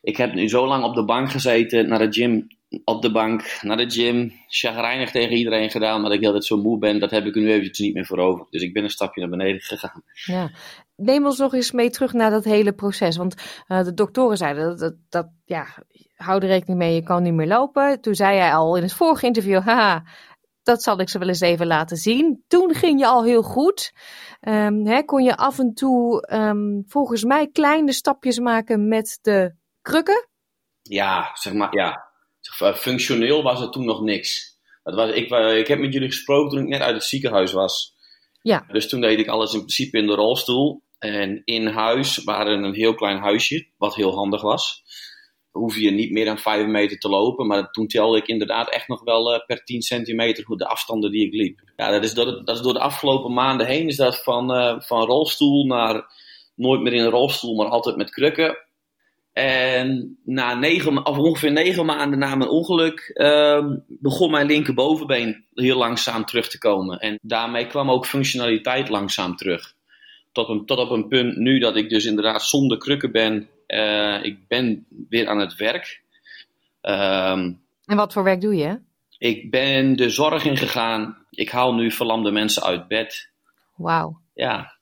Ik heb nu zo lang op de bank gezeten, naar de gym, op de bank, naar de gym. Chagrijnig tegen iedereen gedaan, maar dat ik altijd zo moe ben. Dat heb ik er nu eventjes niet meer voor over. Dus ik ben een stapje naar beneden gegaan. Ja. Neem ons nog eens mee terug naar dat hele proces. Want uh, de doktoren zeiden dat, dat, dat, ja, hou er rekening mee, je kan niet meer lopen. Toen zei jij al in het vorige interview, haha, dat zal ik ze wel eens even laten zien. Toen ging je al heel goed. Um, hè, kon je af en toe um, volgens mij kleine stapjes maken met de krukken? Ja, zeg maar, ja. Functioneel was het toen nog niks. Dat was, ik, ik heb met jullie gesproken toen ik net uit het ziekenhuis was. Ja. Dus toen deed ik alles in principe in de rolstoel. En in huis waren een heel klein huisje, wat heel handig was. Hoef je niet meer dan 5 meter te lopen. Maar toen telde ik inderdaad echt nog wel uh, per 10 centimeter de afstanden die ik liep. Ja, dat is door de, dat is door de afgelopen maanden heen. Is dat van, uh, van rolstoel naar nooit meer in een rolstoel, maar altijd met krukken. En na negen, of ongeveer negen maanden na mijn ongeluk uh, begon mijn linkerbovenbeen heel langzaam terug te komen. En daarmee kwam ook functionaliteit langzaam terug. Tot, een, tot op een punt nu dat ik dus inderdaad zonder krukken ben. Uh, ik ben weer aan het werk. Um, en wat voor werk doe je? Ik ben de zorg ingegaan. Ik haal nu verlamde mensen uit bed. Wauw. Ja,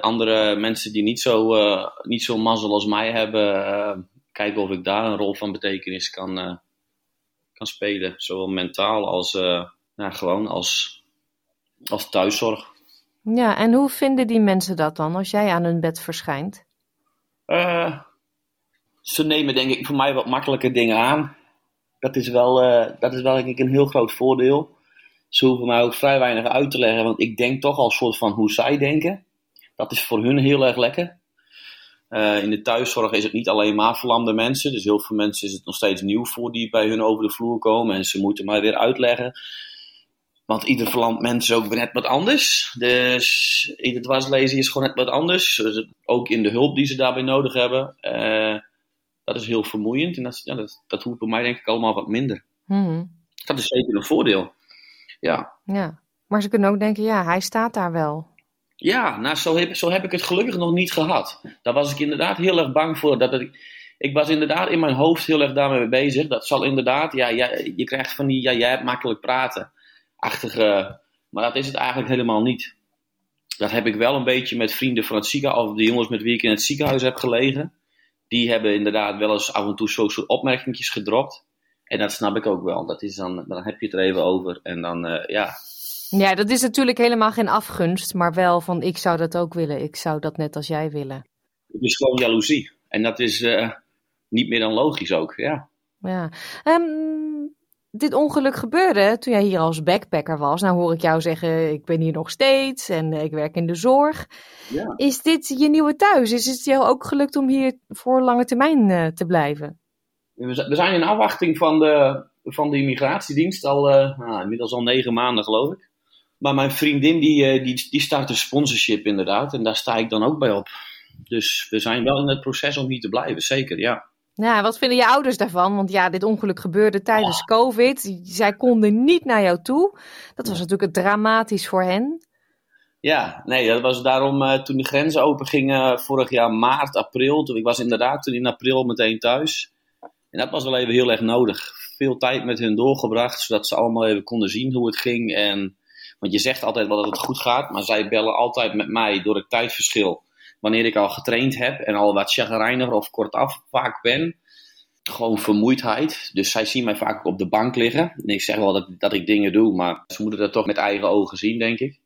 andere mensen die niet zo, uh, niet zo mazzel als mij hebben, uh, kijken of ik daar een rol van betekenis kan, kan spelen. Zowel mentaal als nou, gewoon als, als thuiszorg. Ja, en hoe vinden die mensen dat dan als jij aan hun bed verschijnt? ze nemen denk ik voor mij wat makkelijke dingen aan. Dat is wel, dat is wel denk ik een heel groot voordeel. Ze hoeven mij ook vrij weinig uit te leggen, want ik denk toch al soort van hoe zij denken. Dat is voor hun heel erg lekker. Uh, in de thuiszorg is het niet alleen maar verlamde mensen. Dus heel veel mensen is het nog steeds nieuw voor die bij hun over de vloer komen. En ze moeten maar weer uitleggen. Want ieder verlamd mens is ook weer net wat anders. Dus ieder dwarslezen is gewoon net wat anders. Dus ook in de hulp die ze daarbij nodig hebben. Uh, dat is heel vermoeiend. En dat, ja, dat, dat hoeft bij mij denk ik allemaal wat minder. Hmm. Dat is zeker een voordeel. Ja. ja. Maar ze kunnen ook denken, ja, hij staat daar wel. Ja, nou, zo heb, zo heb ik het gelukkig nog niet gehad. Daar was ik inderdaad heel erg bang voor. Dat ik, ik was inderdaad in mijn hoofd heel erg daarmee bezig. Dat zal inderdaad, ja, ja je krijgt van die, ja, jij hebt makkelijk praten. Achtige, maar dat is het eigenlijk helemaal niet. Dat heb ik wel een beetje met vrienden van het ziekenhuis, of de jongens met wie ik in het ziekenhuis heb gelegen. Die hebben inderdaad wel eens af en toe zo'n soort opmerkingjes gedropt. En dat snap ik ook wel. Dat is dan, dan heb je het er even over. En dan, uh, ja, ja, dat is natuurlijk helemaal geen afgunst, maar wel van ik zou dat ook willen. Ik zou dat net als jij willen. Het is gewoon jaloezie. En dat is uh, niet meer dan logisch ook, ja. Ja. Um, dit ongeluk gebeurde toen jij hier als backpacker was. Nou hoor ik jou zeggen, ik ben hier nog steeds en ik werk in de zorg. Ja. Is dit je nieuwe thuis? Is het jou ook gelukt om hier voor lange termijn uh, te blijven? We zijn in afwachting van de, van de immigratiedienst al, uh, nou, inmiddels al negen maanden geloof ik. Maar mijn vriendin die, die, die start een sponsorship inderdaad. En daar sta ik dan ook bij op. Dus we zijn wel in het proces om hier te blijven, zeker, ja. Ja, wat vinden je ouders daarvan? Want ja, dit ongeluk gebeurde tijdens oh. COVID. Zij konden niet naar jou toe. Dat was natuurlijk dramatisch voor hen. Ja, nee, dat was daarom uh, toen de grenzen open gingen vorig jaar maart, april. Toen, ik was inderdaad toen in april meteen thuis. En dat was wel even heel erg nodig. Veel tijd met hun doorgebracht, zodat ze allemaal even konden zien hoe het ging. En want je zegt altijd wel dat het goed gaat, maar zij bellen altijd met mij door het tijdverschil. Wanneer ik al getraind heb en al wat chagrijniger of kortaf vaak ben. Gewoon vermoeidheid. Dus zij zien mij vaak op de bank liggen. En ik zeg wel dat, dat ik dingen doe, maar ze moeten dat toch met eigen ogen zien, denk ik.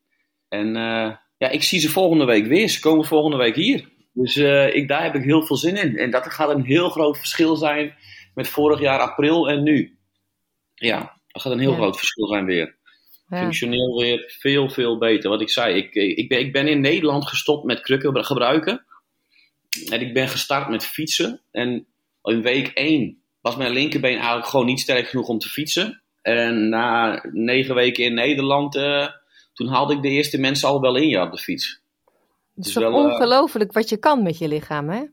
En uh, ja, ik zie ze volgende week weer. Ze komen volgende week hier. Dus uh, ik, daar heb ik heel veel zin in. En dat gaat een heel groot verschil zijn met vorig jaar april en nu. Ja, dat gaat een heel ja. groot verschil zijn weer. Ja. Functioneel weer veel, veel beter. Wat ik zei, ik, ik, ben, ik ben in Nederland gestopt met krukken gebruiken. En ik ben gestart met fietsen. En in week 1 was mijn linkerbeen eigenlijk gewoon niet sterk genoeg om te fietsen. En na negen weken in Nederland, uh, toen haalde ik de eerste mensen al wel in je op de fiets. Het is dus wel, ongelooflijk uh, wat je kan met je lichaam, hè?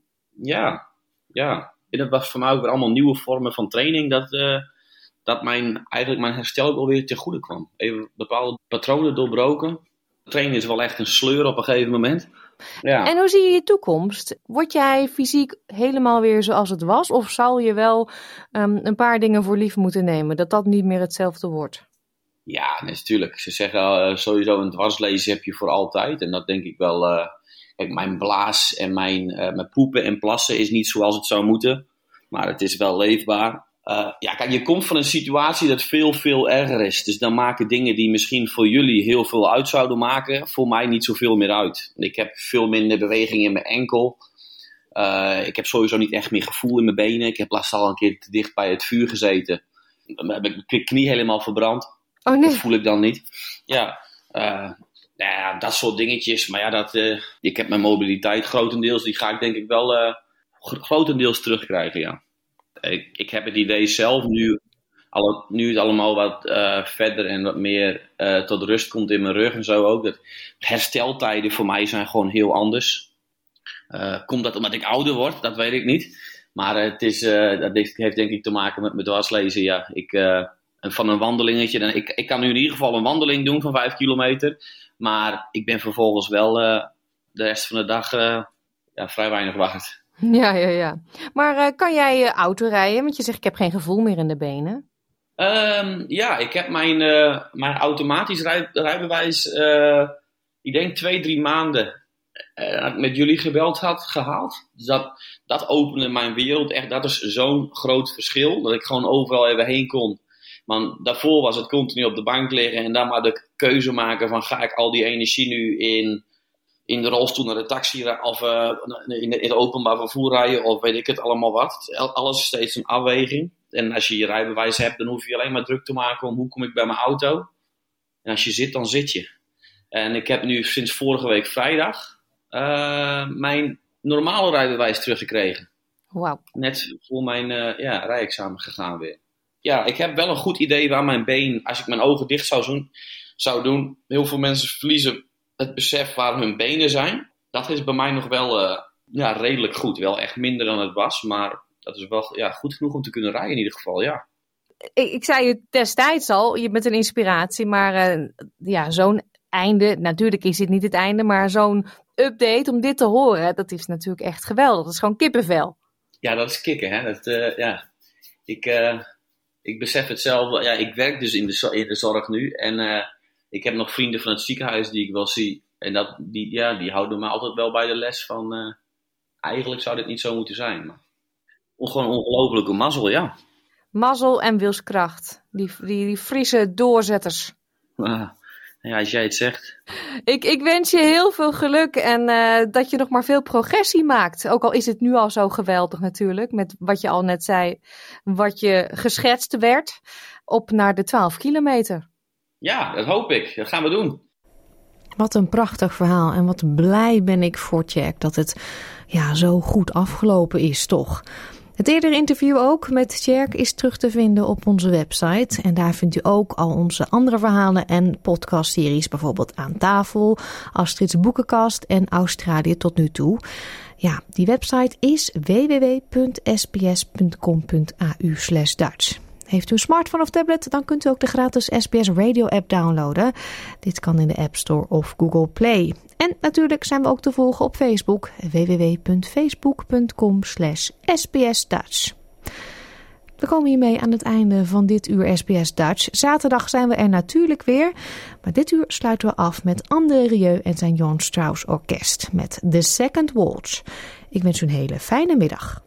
Ja, ja. En dat was voor mij ook weer allemaal nieuwe vormen van training. Dat, uh, dat mijn, eigenlijk mijn herstel ook alweer ten goede kwam. Even bepaalde patronen doorbroken. Trainen is wel echt een sleur op een gegeven moment. Ja. En hoe zie je je toekomst? Word jij fysiek helemaal weer zoals het was? Of zal je wel um, een paar dingen voor lief moeten nemen? Dat dat niet meer hetzelfde wordt? Ja, natuurlijk. Ze zeggen uh, sowieso een dwarslezen heb je voor altijd. En dat denk ik wel. Uh, kijk, mijn blaas en mijn, uh, mijn poepen en plassen is niet zoals het zou moeten. Maar het is wel leefbaar. Ja, kijk, je komt van een situatie dat veel, veel erger is. Dus dan maken dingen die misschien voor jullie heel veel uit zouden maken, voor mij niet zoveel meer uit. Ik heb veel minder beweging in mijn enkel. ik heb sowieso niet echt meer gevoel in mijn benen. Ik heb laatst al een keer te dicht bij het vuur gezeten. Dan heb ik mijn knie helemaal verbrand. Oh nee. Dat voel ik dan niet. Ja, uh, nou ja dat soort dingetjes. Maar ja, dat, ik heb mijn mobiliteit grotendeels. Die ga ik denk ik wel grotendeels terugkrijgen, ja. Ik, heb het idee zelf nu, nu het allemaal wat verder en wat meer tot rust komt in mijn rug en zo ook. Dat hersteltijden voor mij zijn gewoon heel anders. komt dat omdat ik ouder word? Dat weet ik niet. Maar het is, dat heeft denk ik te maken met mijn dwarslezen. Ja, ik van een wandelingetje. Dan, ik, ik kan nu in ieder geval een wandeling doen van 5 kilometer. Maar ik ben vervolgens wel de rest van de dag ja, vrij weinig waard. Ja, ja, ja. Maar uh, kan jij uh, auto rijden? Want je zegt ik heb geen gevoel meer in de benen. Um, ja, ik heb mijn, mijn automatisch rij, rijbewijs, ik denk twee, drie maanden met jullie gebeld had gehaald. Dus dat, dat opende mijn wereld echt. Dat is zo'n groot verschil. Dat ik gewoon overal even heen kon. Maar daarvoor was het continu op de bank liggen en dan maar de keuze maken van ga ik al die energie nu in, in de rolstoel naar de taxi of uh, in, in het openbaar vervoer rijden of weet ik het allemaal wat. Alles is steeds een afweging. En als je je rijbewijs hebt, dan hoef je alleen maar druk te maken om hoe kom ik bij mijn auto. En als je zit, dan zit je. En ik heb nu sinds vorige week vrijdag uh, mijn normale rijbewijs teruggekregen. Net voor mijn uh, ja, rijexamen gegaan weer ja, ik heb wel een goed idee waar mijn been, als ik mijn ogen dicht zou doen, zou doen. Heel veel mensen verliezen het besef waar hun benen zijn. Dat is bij mij nog wel uh, ja, redelijk goed. Wel echt minder dan het was, maar dat is wel ja, goed genoeg om te kunnen rijden in ieder geval, ja. Ik, ik zei je destijds al, je bent een inspiratie, maar uh, ja, zo'n einde, natuurlijk is dit niet het einde, maar zo'n update om dit te horen, dat is natuurlijk echt geweldig. Dat is gewoon kippenvel. Ja, dat is kicken, hè. Dat, uh, ja. Ik, ik besef het zelf, ja, ik werk dus in de, in de zorg nu. En ik heb nog vrienden van het ziekenhuis die ik wel zie. En dat, die, ja, die houden me altijd wel bij de les van, uh, eigenlijk zou dit niet zo moeten zijn. Maar gewoon ongelofelijke mazzel, ja. Mazzel en wilskracht. Die, die, die Friese doorzetters. Ah, ja, als jij het zegt. Ik, ik wens je heel veel geluk en uh, dat je nog maar veel progressie maakt. Ook al is het nu al zo geweldig natuurlijk, met wat je al net zei, wat je geschetst werd, op naar de 12 kilometer. Ja, dat hoop ik. Dat gaan we doen. Wat een prachtig verhaal en wat blij ben ik voor Jack dat het ja, zo goed afgelopen is, toch? Het eerdere interview ook met Tjerk is terug te vinden op onze website. En daar vindt u ook al onze andere verhalen en podcastseries. Bijvoorbeeld Aan tafel, Astrid's boekenkast en Australië tot nu toe. Ja, die website is www.sbs.com.au Dutch. Heeft u een smartphone of tablet, dan kunt u ook de gratis SBS Radio app downloaden. Dit kan in de App Store of Google Play. En natuurlijk zijn we ook te volgen op Facebook, www.facebook.com sbsdutch. We komen hiermee aan het einde van dit uur SBS Dutch. Zaterdag zijn we er natuurlijk weer. Maar dit uur sluiten we af met André Rieu en zijn Jon Strauss Orkest met The Second Waltz. Ik wens u een hele fijne middag.